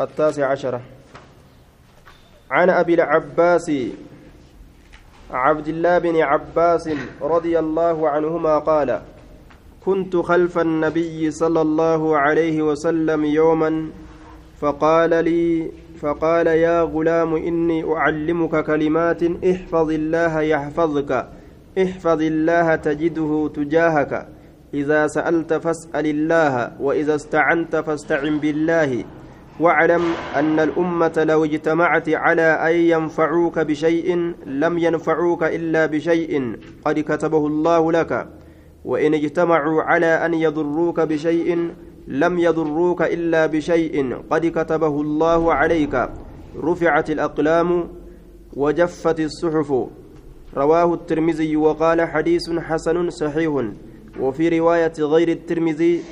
التاسع عشرة عن أبي العباس عبد الله بن عباس رضي الله عنهما قال كنت خلف النبي صلى الله عليه وسلم يوما فقال لي فقال يا غلام إني أعلمك كلمات احفظ الله يحفظك احفظ الله تجده تجاهك إذا سألت فاسأل الله وإذا استعنت فاستعن بالله واعلم أن الأمة لو اجتمعت على أن ينفعوك بشيء لم ينفعوك إلا بشيء قد كتبه الله لك. وإن اجتمعوا على أن يضروك بشيء لم يضروك إلا بشيء قد كتبه الله عليك. رفعت الأقلام وجفت الصحف. رواه الترمذي وقال حديث حسن صحيح. وفي رواية غير الترمذي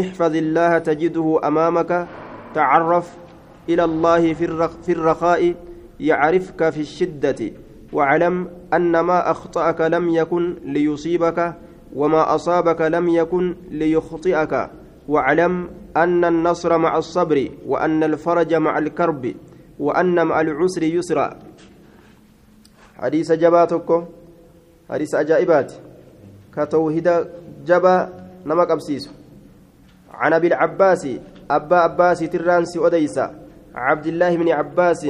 احفظ الله تجده أمامك. تعرف إلى الله في الرخاء يعرفك في الشدة واعلم أن ما أخطأك لم يكن ليصيبك وما أصابك لم يكن ليخطئك واعلم أن النصر مع الصبر وأن الفرج مع الكرب وأن مع العسر يسرا. حديث جباتك حديث أجائبات. كتوهيد جبا نمك أبسيس عن أبي العباس أبا عباس ترانسي أديسا عبد الله بن عباس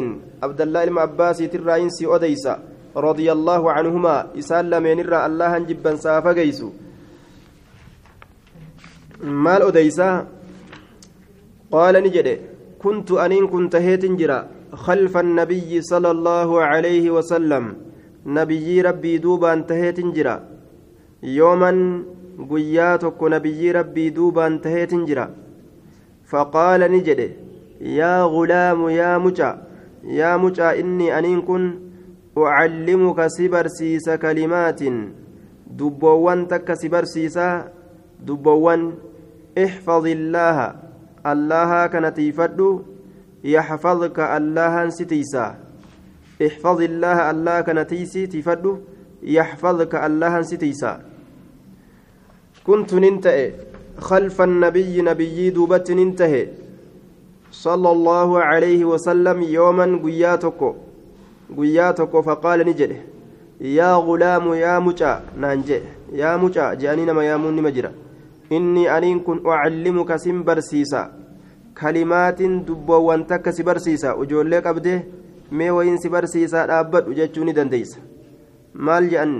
عبد الله بن عباس ترانسي أديسا رضي الله عنهما إسال من الرا الله جبا سافا جيسو. مال أديسا قال نجد كنت أنين كنت هيتنجرا خلف النبي صلى الله عليه وسلم. نبي ربي دوبا انتهيتنجرا يوما قياتك نبي ربي دوبا انتهيتنجرا فقال نجد يا غلام يا مجا يا مجا إني أنين كن أعلمك سبرسيس كلمات. دبوان تك سبرسيسا دبوان احفظ الله الله كانت يفدو يحفظك الله ستيسا احفظ الله الله كانت تفدو يحفظك الله ستيسا كنت ننتئ. خلف النبي نبي دوبت انتهى صلى الله عليه وسلم يوما قياتك قياتك فقال نجده. يا غلام يا مجا. نانجي يا مجا. جانين ما يامون مجرى إني أنين كن أعلمك سنبرسيسا. كلمات دبوان تك سبرسيسا. وجولك أبده. si barsiisaa dhaabbadhu jechuu ni dandeeysa maal jedhan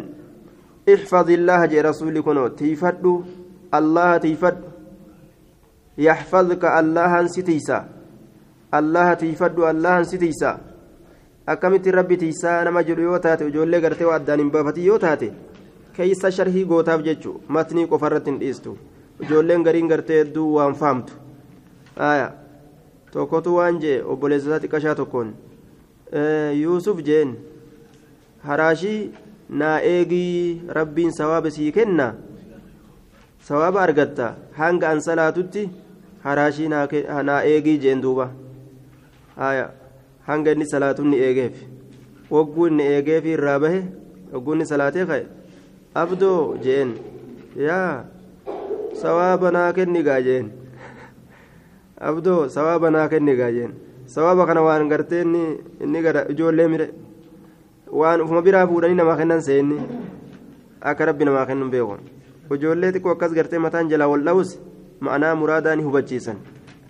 ixfad illaaha jee rasuulli kunoo tiifadhu الله تيفد يحفظك الله ستيسا الله تيفد الله ستيسا ijoollee gartee waa addaan hin baafatii yoo taate keeysa sharhii gootaaf jechu matnii qofa irratti hin dhiistu ijoolleen gariin gartee hedduu waan faamtu aya tokkotu waan jee obboleessasaa xiqqashaa tokkoon yuusuf jeen haraashii naa eegii rabbiin sawaaba sii kenna sawaaba argatta hanga an salaatutti haraashii naa eegii jeen duuba. Hanga inni salaatuun ni eegeef. Wagguu inni eegeef irraa bahe wagguu inni salaatee ka'e. Abdoo jeen. Yaa sawaaba naa kennigaa jeen. Abdoo sawaaba naa kennigaa jeen. Sawaaba kana waan gartee inni ijoollee mire. Waan ufuma biraa fuudhanii namaa kennan seenni. Akka rabbi namaa kennu beeku ijoollee xiqqoo akkas gartee mataan jalaa wal dha'us ma'anaa muraadaa ni hubachiisan.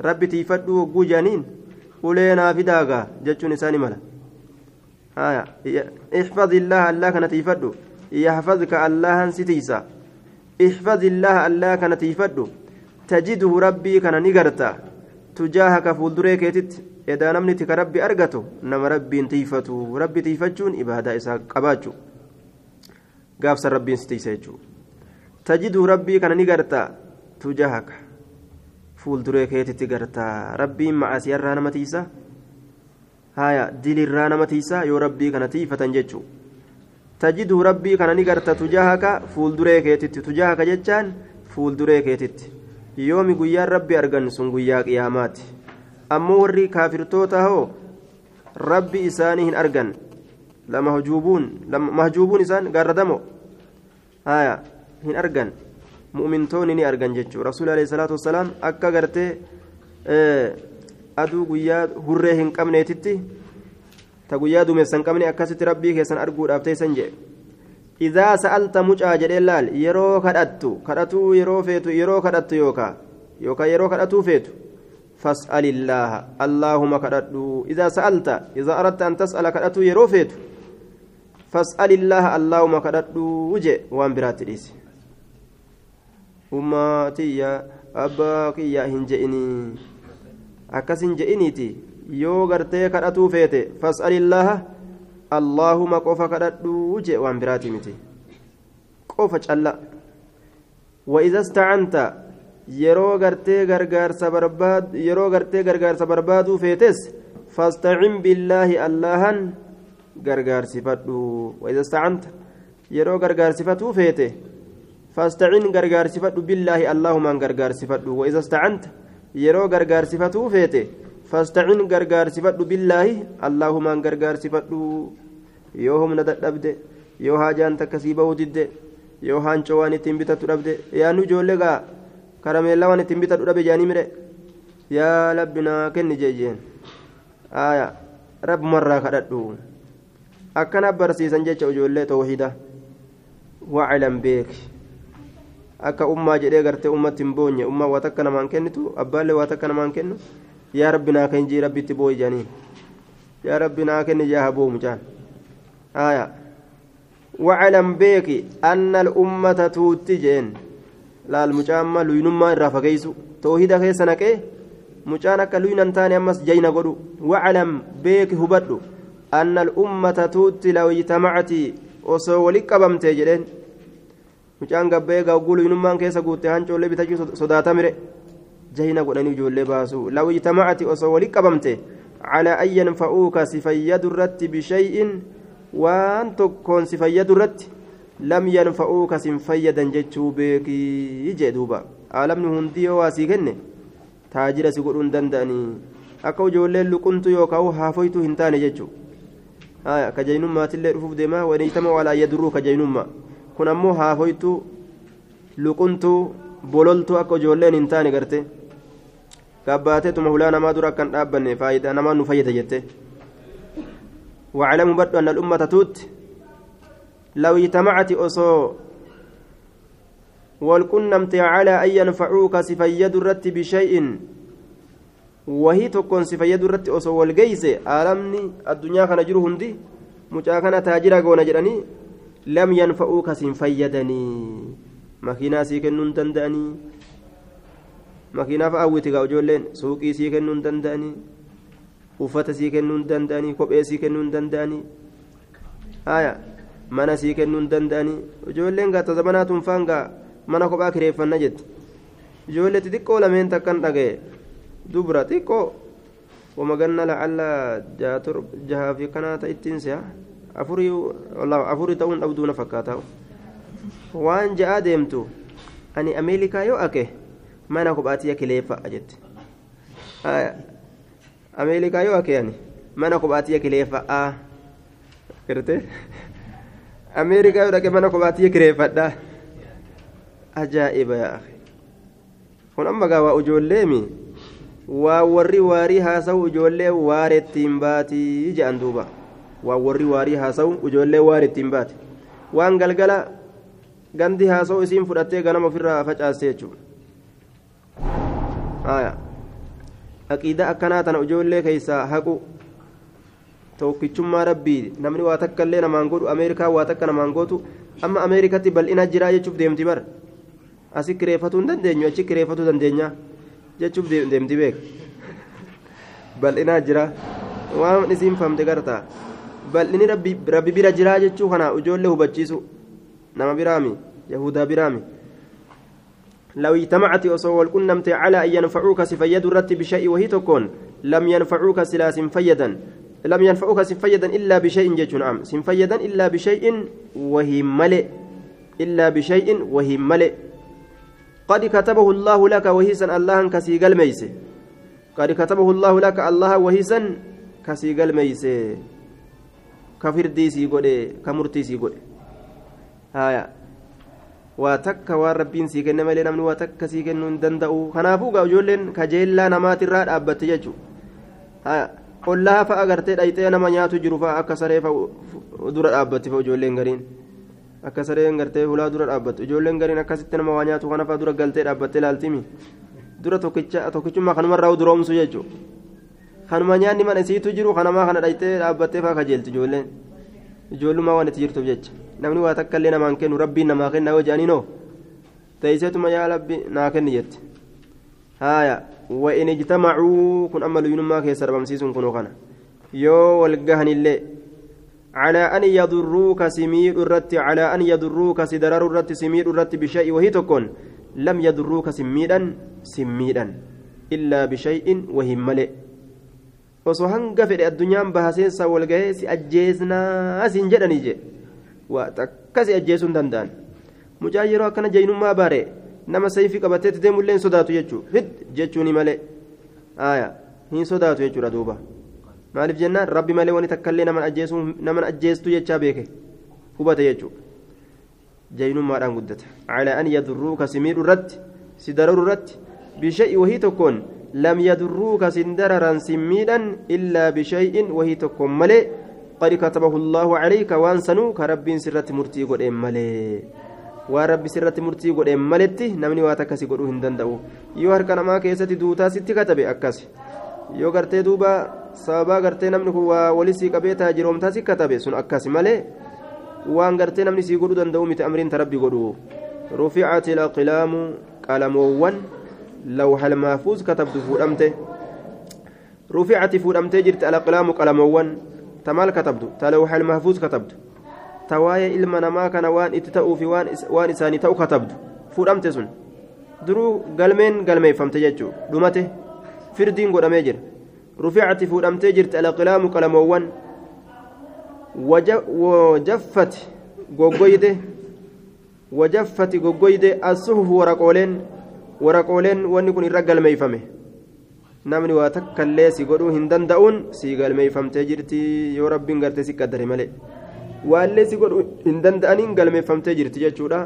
Rabbi tiifadhuu hogguu jaaniin ulee naa fidaagaa jechuun isaani mala. احفظ الله الله كان تيفدو يحفظك الله ستيسا احفظ الله الله كان تيفدو تجده ربي كان نغرتا تجاهك فولدري كيتت إذا نمني تك ربي أرغتو نما ربي تيفتو ربي تيفتشون إبادة إسا قباتشو قافس ربي ستيسا تجده ربي كان نغرتا تجاهك fuulduree keetitti gartaa rabbiin macasii irraa nama tiisa haya dilirraa nama tiisa yoo rabbii kana tiifatan jechuu tajiduu rabbii kana ni garta tujaahaka fuulduree keetitti tujaahaka jechaan fuulduree keetitti yoomi guyyaan rabbi argan sun guyyaa qiyaamaati ammoo warri kaafirtoota hoo rabbi isaanii hin argan lamahjuubuun mahjuubuun isaan gaarradamo haya hin argan mu'mintoonni ni argan jechuudha rasuulli alayhi salaatu wasalaam akka gartee aduu guyyaa hurree hin qabneetitti ta guyyaa duumessa hin qabne akkasitti rabbii keessan arguudhaaf teessan jedhe idaa sa'alta mucaa jedhee laal yeroo kadhattu kadhatuu yeroo feetu yeroo kadhattu yookaa yookaan yeroo kadhatuu feetu فاسأل الله اللهم كددو إذا سألت إذا أردت أن تسأل كدتو يروفيت فاسأل الله اللهم كددو وجه وان برات ليس أمتي يا أباك يا هنجئني أكس هنجئنيتي yoo gartee kadhatuu feete fas'alillaaha allaahuma qofa kadhadhuu jee waan biraati miti qofa calla وإذا استعنت yeroo gartee gargaarsa barbaad yeroo gartee gargaarsa barbaaduu feetes fastacin billaahi allahan gargaarsifadhu waida istacanta yeroo gargaarsifatuu feete fastacin gargaarsifadhu billaahi allahumaan gargaarsifadhu waida istacanta yeroo gargaarsifatuu feete fastacin gargaarsifadhu billaahi allahumaan gargaarsifadhu yoo humna dadhabde yoo haajaan takka sii bahuu didde yoo haancoo waan ittiin bitatu dhabde yaannu ijoollee gaa karameellaa waan ittiin bitadhu dhabe jaanii mire yaa labbinaa kenni jeejeen aya rabbumarraa kadhadhu akkana barsiisan jecha ijoollee tawxiida waclam beeki akka ummaa jedhee gartee ummatti hin boonye. Ummaa waa takka namaan kennitu abbaallee waa takka namaan kennu yaa rabbi naa kenji rabbitti booyi jaaniin yaa rabbi naa kenni jaa haboo mucaan aya waclam beeki anna al-ummata tuutti jeen. Laal mucaan amma luynummaa irraa fageessu toohida keessa naqee mucaan akka luynan taane ammas jayna godhu. Waclam beeki hubadhu anna al'ummata tuutti law ijtamacati osoo wali qabamte jedheen mucaan gabbee gagguu luynummaan keessa guutte hancoollee bitachuu sodaatamire jayna godhanii ijoollee baasu law ijtamacati osoo wali qabamte calaa an yanfa'uuka si fayyadu irratti bishay'in waan tokkoon si fayyadu irratti lam yanfa'uuka sin fayyadan jechuu beekii jee duuba aalamni hundi yoo waa sii kenne taajira si godhuu hin danda'anii akka ijoolleen luquntu yookaan haafoytuu hin taane jechuu kajaynummaatiillee dhufuuf deemaa waniitama walaa yadurruu kajaynummaa kun ammoo haafoytuu luquntuu bololtuu akka ijoolleen hin taane garte gabbaateetuma hulaa namaa dura akkan dhaabbanne faayidaa namaa nu fayyada jette waclamu badhu anna al'ummata tuutti لو اجتمعت أصو والكنمت على أن ينفعوك سفيد الرت بشيء وهي تكون سفيد الرت أصو والجيس آلمني الدنيا كان جره هندي مجاكنا تاجرا قونا جراني لم ينفعوك سنفيدني مكينا سيكنون تندأني makiinaaf hawwiti gaa ijoolleen suuqii sii kennuu hin danda'anii uffata sii kennuu hin danda'anii sii kennuu hin danda'anii mana sii kennuu hin danda'anii ijoolleen gaata zamanaa tunfaan gaa mana kophaa kireeffanna jetti ijoollee xixiqqoo lameen takkan dhaga'e dubra xiqqoo wamaganna lacalla jahaa fi kanaa ta'ittiin si'a afurii ta'uun dhabduuna fakkaata. Waan ja'aa deemtu ani ameerikaa yoo ake mana kophaatiya kileeffa jette ameerikaa yoo ake ani mana kophaatiya kileeffa a girte ameerikaa yoo dhaqe mana kophaatiya kireeffadha ajaa'iba yaa kun amma gaa waa ijoolleemi waa warri waarii haasa'u ijoollee waarettiin baatii jedhan duuba waa warri waarii haasa'u ijoollee waarettiin baati waan galgala gandi haasa'u isiin fudhattee ganama ofirraa facaaste jechuudha. Aqiida akkanaa tana ijoollee keessaa haqu tokkichummaa rabbii namni waa takka illee namaan godhu ameerikaa waa takka namaan gootu amma ameerikatti bal'ina jiraa jechuuf deemti bara? Asi kireeffatuu hin dandeenyu achi kireeffatuu dandeenya jechuuf deemti beek? Bal'inaa jira. Waan isiin famte garta bal'ini rabbi bira jiraa jechuu kana ijoollee hubachiisu. Nama biraami yahudaa biraami. لو اجتمعت أصو والكنمت على أن ينفعوك سفيد الرت بشيء وهي تكون لم ينفعوك سلا سنفيدا لم ينفعوك سنفيدا إلا بشيء جيش نعم سنفيدا إلا بشيء وهي ملئ إلا بشيء وهي ملئ قد كتبه الله لك وهيسا الله كسي ميسي قد كتبه الله لك الله وهيسا ka firdii sii godhe ka murtii sii godhe. Haya waa takka waan rabbiin sii kenne malee namni waa takka sii kennu hin danda'u. Kanaafuu gaa ijoolleen kajeellaa namaatirraa dhaabbatte jechuu haya ollaa fa'a gartee dhayxee nama nyaatu jiru fa'a akka saree dura dhaabbatti fa'a ijoolleen gariin. Akka sareen gartee hulaa dura dhaabbattu ijoolleen gariin akkasitti nama waa nyaatu kana fa'a dura galtee dhaabbattee laaltimi dura tokkichummaa kanumarraa duroomsu jechuudha. Kanuma nyaanni mana isiitu jiru kanamaa kana dhayxee dhaabbattee fa'a kajeelti ijoolleen ijoollummaa waan itti jirtuuf jecha namni waa takka illee namaan kennu rabbiin namaa kennaa yoo jedhaniinoo teeyseetuma yaa rabbi naa kenni jetti haaya وإن اجتمعوا كن أما لينما كيسر بمسيسون كنو خنا يو والجهن اللي على أن يضروك سمير الرت على أن يضروك سدرر الرت سمير الرت بشيء وهي تكون لم يضروك سميدا سميدا إلا بشيء وهي ملئ osoo hanga fedhe addunyaan bahaseessa walgahee si ajjeesnaa siin jedhanii je waa takka si ajjeesuu hin danda'an mucaa yeroo akkana jaynummaa baare nama sayfii qabateetti deemullee hin sodaatu jechuudha hid jechuuni malee aayaa hin sodaatu jechuudha duuba maaliif jennaan rabbi malee wani takkallee naman ajjeestu jechaa beeke hubate jechuudha jaynummaadhaan guddata calaa an yadurruuka si miidhu irratti si dararu irratti bishay'i wahii tokkoon sin miidhan illaa bishay'in wahii tokkoon malee qad katabahu allaahu calayka waan sanuu ka rabbiin sirratti murtii godheen malee waan rabbi sirratti murtii godheen maletti namni waa takkasi godhuu hin danda'u yoo harka namaa keessatti duutaa sitti katabe akkas yoo gartee duuba sababaa gartee namni kun waa walisii qabee taajiroomtaa si katabe sun akkas malee waan gartee namni sii godhuu danda'u miti amriin ta rabbi godhu ruficati alaqlaamu qalamoowwan almaafuuz katabdu fuudhamte ruficati fuudhamtee jirti alaqlaamu qalamoowwan ta maal katabdu ta lawha almaafuuz katabdu tawaayee ilma namaa kana waan itti ta'uu fi waan isaanii ta'u katabdu fuudhamte sun duruu galmeen galmeeffamte jechuudha dhumate firdiin godhamee jira ruficati fuudhamtee jirti alaqilaamu qalamoowwan wajaffati goggoyde wajaffati goggoyde asuhufu waraqooleen waraqooleen wanni kun irra galmeeyfame namni waa takkallee si godhuu hin danda'uun si galmeeyfamtee jirti yoo rabbiin gartee si qaddare malee. waallee si godhu hin danda'aniin galmeeffamtee jirti jechuudha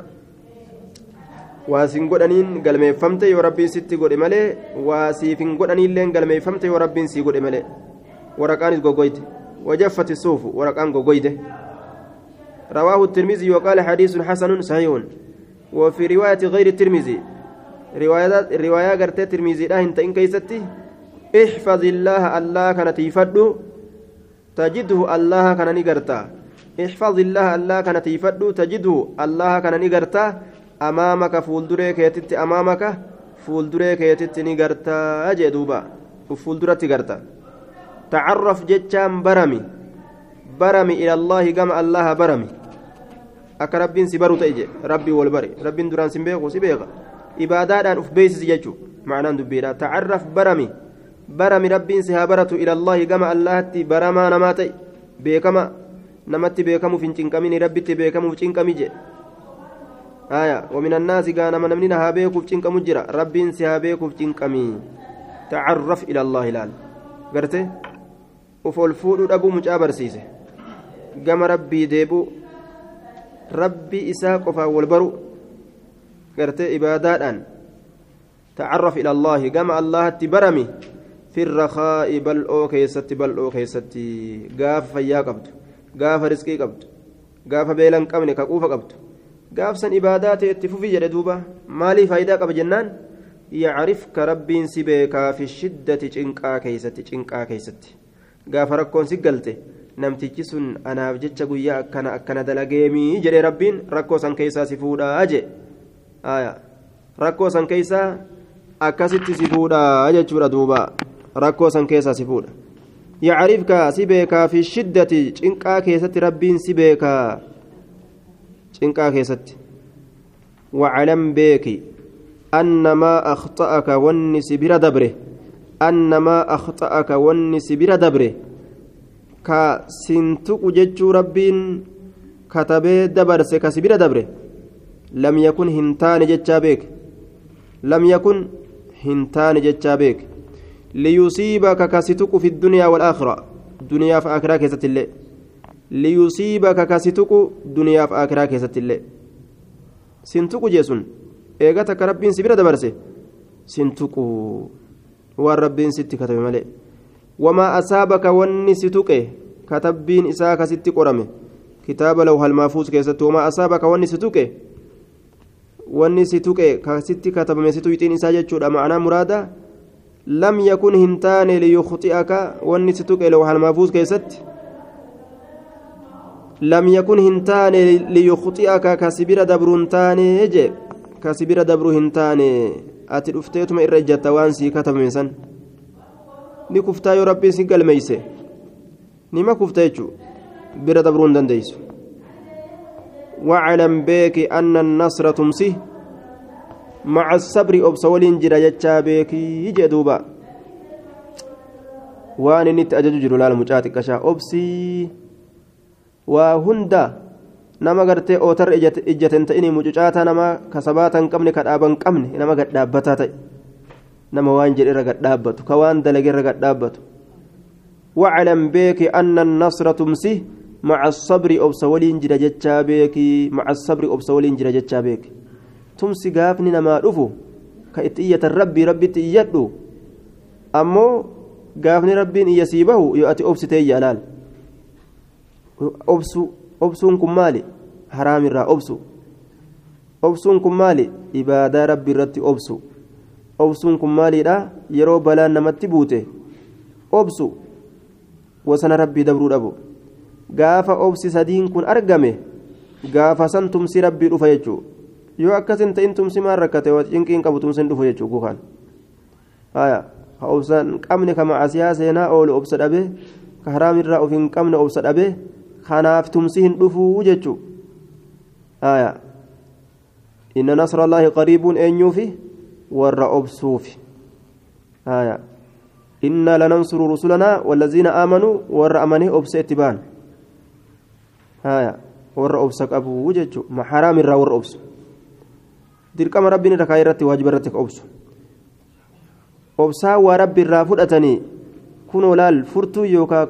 waa siin godhaniin galmeeffamte yoo rabbiin sitti godhe malee waa siif hin godhaniillee galmeeffamte yoo rabbiin sii godhe malee waraqaanis goggoyte wajaffati suufu waraqaan goggoyte رواه الترمذي وقال حديث حسن صحيح وفي رواية غير الترمذي الرواية قرت الترمذي لا انت إن كيستي احفظ الله الله كانت يفدو تجده الله كان نقرتا احفظ الله الله كان تيفدو تجده الله كان نغرتا أمامك فولدري كيتت أمامك فولدري كيتت نغرتا أجي دوبا فولدرة تغرتا تعرف جتشام برمي برمي إلى الله كما الله برمي akka rabbiin si baru ta'e rabbii wal bare rabbiin duraan si beeku si beeka. Ibaadaadhaan uf beeksisi jechuu macnaan dubbiidha tacarraf barami barami rabbiin si haa baratu ilallaahi gama allahatti baramaa namaa ta'e beekama namatti beekamuuf hin cinqamini rabbitti beekamuuf cinqami jedhe aya ومن الناس قال من من ها بيكوف cinqamu jira rabbiin si haa beekuuf cinqami tacarraf ila allahi laal garte uf ol fuudhuu dhabuu mucaa barsiise gama rabbii deebu rabbi isaa qofaan wal baru gartee ibaadaadhaan tacarraf ila allaahi gama allahatti barami fi irrakaa'i bal'oo keessatti bal'oo keessatti gaafa fayyaa qabdu gaafa risqii qabdu gaafa beela hin qabne kaquufa qabdu gaafsan ibaadaa ta'e itti fufi jedhe duuba maalii faayidaa qaba jennaan yacrifka rabbiin si beekaa fi shiddati cinqaa keeysatti cinqaa keeysatti gaafa rakkoon si galte namtichi sun anaaf jecha guyyaa akkana akkana dalageemii jedhe rabbiin rakkoo san keessaa si fuudhaa je rakkoo san keessaa akkasitti si fuudhaa jechuudha duuba rakkoo san keessaa si fuudha yacrifka si beekaa fi shiddati cinqaa keessatti rabbiin si beekaa cinqaa keessatti wacalam beeki annamaa akhta'aka wanni si bira dabre annamaa akhta'aka wanni si bira dabre ka sintuqu jechuu rabbiin katabee dabarse ka si bira dabre لم يكن هنتان جتشا بيك لم يكن هنتان جتشا بيك ليصيبك كاستك في الدنيا والآخرة دنيا في آخرة كيست الله ليصيبك كاستك دنيا في آخرة كيست الله سنتك جيسون إيغتك ربين سبيرة دبرسي سنتك والربين ست كتب ملئ وما أصابك وني ستك كتبين إساك ست قرمه كتاب لوح المحفوظ كيست وما أصابك وني ستك wanni si tuqe kasitti katabame si tuyxiin isaa jechuudha ma'anaa muraada lam yakun hin taane liyukhxi'aka wanni si tuqe lawhal maafuus keessatti lam yakun hin taane liyukhxi'aka kasibira dabruun taane je kasibira dabru hin taane ati dhufteetuma irra ijjatta waan sii katabame san ni kuftaa yoo rabbiin si galmeeyse nima kufta jechuu bira dabruu hin dandeeysu واعلم بك أن النصر تمسي مع الصبر أبص ولين جرى جتشا بك يجي دوبا waan inni itti ajaju jiru laala mucaa xiqqashaa obsii waa hunda nama gartee ootarra ijjaten ta'ini mucucaataa nama kasabaata hin qabne ka dhaaba hin qabne nama gadhaabbataa ta'e nama waan jedhe irra gadhaabbatu ka waan dalage irra gadhaabbatu واعلم بك أن maca sabri obsa waliin jira jechaa beeki maca sabri obsa waliin jira jechaa beeki. Tumsi gaafni namaa dhufu ka itti iyyatan rabbii rabbitti iyyadhu. Ammoo gaafni rabbiin iyya sii bahu yoo ati obsitee iyya alaal. Obsu obsuun kun maali? Haraamirraa obsu. Obsuun kun maali? Ibaadaa rabbi irratti obsu. Obsuun kun maaliidha yeroo balaan namatti buute. Obsu. Wasana rabbii dabruu dhabu. Gaafa obsi sadiin kun argame gaafa san tumsi rabbii dhufa jechuu yoo akkasin ta'in tumsi maan rakkate cinqiin qabu tumsin dhufu jechuu kukaan haya ka qabne ka macasiyaa seenaa oolu obsa dhabe ka haraamirraa of hin qabne obsa dhabe kanaaf tumsi hin dhufuu jechuu aya inna nasra allaahi qariibuun eenyuufi warra obsuufi aya inna lanansuru rusulanaa wallaziina aamanuu warra amanee obsa itti baan aya warra obsa qabuu jechuu haraamirraa warra obsu. Dirqama rabbiin irra kaayee irratti waajiba irratti obsu. Obsaa waa rabbi irraa fudhatanii kunoo laal furtuu yookaan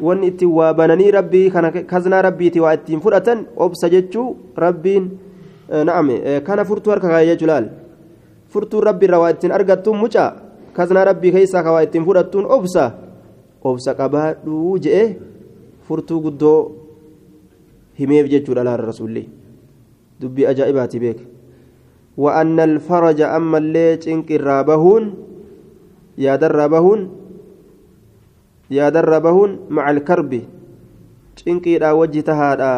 wanni ittiin waa bananii rabbii kana kaznaa rabbiiti waa ittiin fudhatan obsa jechuu rabbiin na'ame kana furtuu harka kaayee jechuu laal? Furtuun rabbi irraa waa ittiin argattuun mucaa? Kaznaa rabbii keessaa ka waa ittiin fudhattuun obsa? Obsa qabaadhuu je'e furtuu guddoo himeef jechuudha laal rasuulli dubbii ajaa'ibaati beek وأن الفرج أما اللي تنك الرابهون yaadarraa bahuun yaadarraa bahuun macal karbi cinqiidhaa wajji tahaadha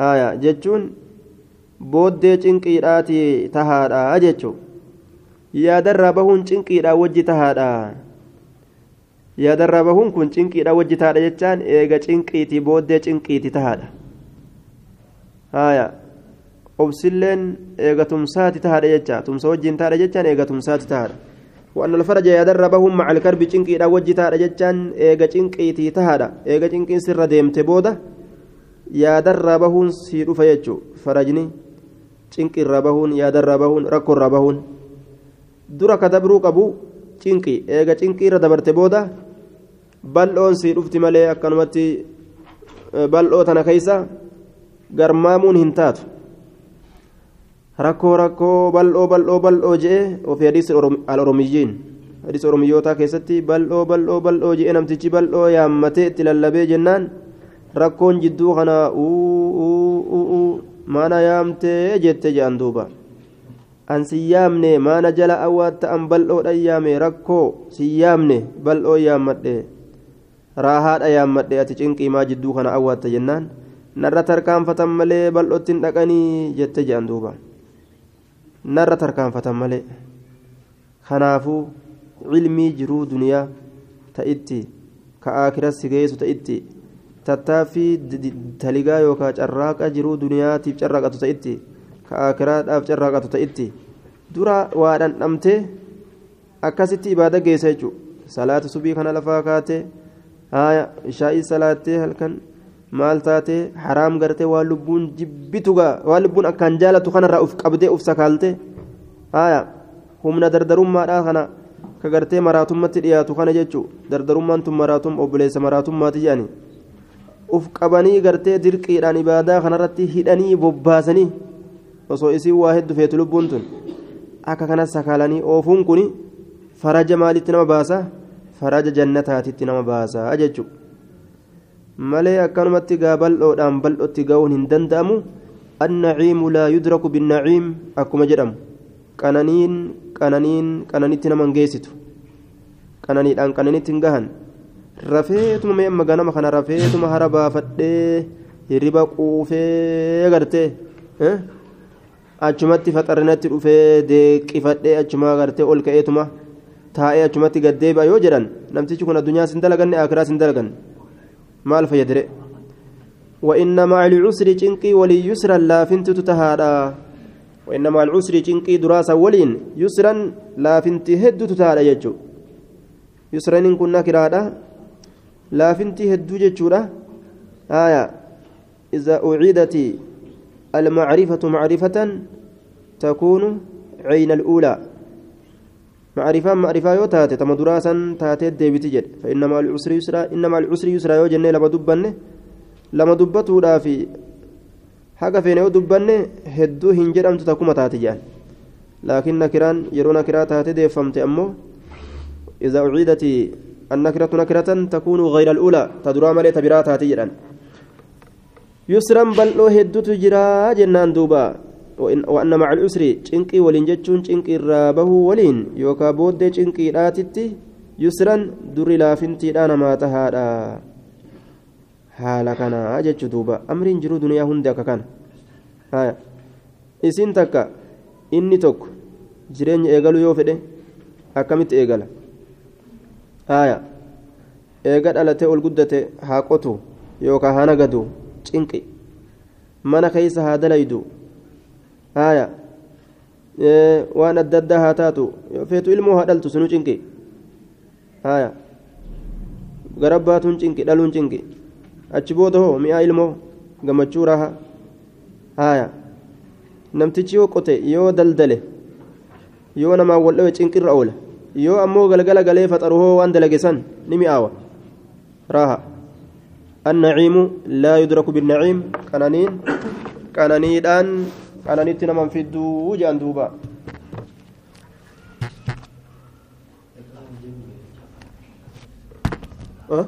haya jechuun booddee cinqiidhaati tahaadha jechuu yaadarraa bahuun cinqiidhaa wajji tahaadha yaadarraa bahuun kun cinqiidhaa wajji tahaadha jechaan eega cinqiitii booddee cinqiiti tahaadha haya obsilleen eega tumsaati tahaadha jecha tumsa wajjiin tahaadha jechaan eega tumsaati tahaadha وأن الفرج يدربهم مع الكرب تشنكي إلى وجه تارا جتشان إيغا تشنكي تي تهادا إيغا تشنكي سر ديمت بودا يدربهم سيرو فيجو فرجني تشنكي ربهون يدربهم ركو ربهون درا كدبرو قبو تشنكي إيغا تشنكي ردبرت بودا bal'oon sii dhufti malee akkanumatti bal'oo tana keeysa garmaamuun hin taatu rakkoo rakkoo bal'oo bal'oo bal'oo je'e ofii hadiisa al-oromiyyiin hadiisa oromiyyootaa keessatti bal'oo bal'oo bal'oo je'e namtichi bal'oo yaammatee itti lallabee jennaan rakkoon jidduu kana maana yaamtee jette je'an duuba an si yaamne maana jala awwaatta an bal'oodha yaame rakkoo si yaamne bal'oo yaammadhe raahaadha yaammadhe ati cinqiimaa jidduu kana awwaatta jennaan narra tarkaanfatan malee bal'ootti hin dhaqanii jette je'an duuba. narra tarkaanfatan malee kanaafuu cilmii jiruu duniyaa ta'itti ka akiras si geessu ta'itti tattaaffii taligaa yookaan carraaqa jiruu duniyaatiif carraaqatu ta'itti akiraadhaaf carraaqatu ta'itti dura waa dhandhamtee akkasitti ibaada geessa jechuudha salaata subii kana lafaa kaatee haaya ishaa'ii salaattee halkan. maal taate haraam gartee waan lubbuun jibbitugaa waan lubbuun akkaan jaalatu kanarraa uf qabdee uf sakaalte haya humna dardarummaadhaa kana ka gartee maraatummaatti dhiyaatu kana jechuu dardarummaan tun maraatum obboleessa maraatummaati jedhani uf qabanii gartee dirqiidhaan ibaadaa kanarratti hidhanii bobbaasanii osoo isiin waa hedduu feetu lubbuun tun akka kanas sakaalanii oofuun kun faraja maalitti nama baasa faraja jannataatitti nama baasaa jechuudha malee akkanumatti gaa bal'oodhaan bal'otti ga'uun hin danda'amu annaciimu laa yudraku binnaciim akkuma jedhamu qananiin qananiin qananitti nama hin geessitu qananiidhaan qananitti hin gahan rafeetuma mee amma ganama kana rafeetuma hara baafadhee hirriba quufee gartee achumatti faxarinatti dhufee deeqifadhee achumaa gartee ol ka'eetuma taa'ee achumatti gaddeebi'a yoo jedhan namtichi kun addunyaa sin dalaganne akiraa sin dalagan maal fayyadire وإن مع العسر جنقي ولي يسرا لا فنت تتهادا وإن مع العسر جنقي دراسة ولين يسرا لا فنت هد تتهادا يجو يسرا إن كنا كرادا لا فنت هد جتشورا آية إذا أعيدت المعرفة معرفة تكون عين الأولى. معرفة معرفة يو تاتي تم دراسا تاتي ديبتي جد. فإنما العسر يسرا إنما العسر يسرا يو جنة لما دبنة. لما دبتو في haga feene yoo dubbanne hedduu hin jedhamtu takkuma taate jedhan laakiin nakiraan yeroo nakiraa taate deeffamte ammoo إذا أعيدت النكرة نكرة تكون غير الأولى تدرى ملئ تبرا تاتي جدًا. yusran bal'oo hedduutu jira jennaan duuba. Wa'anna macal usri cinqii waliin jechuun cinqii irraa bahuu waliin yookaan booddee cinqiidhaatitti yusran durri laafintiidhaa namaa tahaadha. Haala kanaa jechuu duuba. Amriin jiru duniyaa hundi akka kana. Isiin takka. Inni tokko jireenya eegaluu yoo fedhe akkamitti eegala? Eega dhalatee ol guddate haa qotu yookaan haa nagadu. Cinqi mana keessa haa dalaydu haya waan adda addaa haa taatu feetu ilmoo haa dhaltu sunu cinqi haya garabbaatuun cinqi dhaluun cinqi achi booda hoo mi'aa ilmoo gammachuu raha haya namtichi yoo qote yoo daldale yoo namaan wal dhawe cinqirra oola yoo ammoo galgala galee faxaru hoo waan dalage san ni mi'aawa raha النعيم لا يدرك بالنعيم. قنانين قنانيدان قنانيت نمن في الدو جان دوبا. أه؟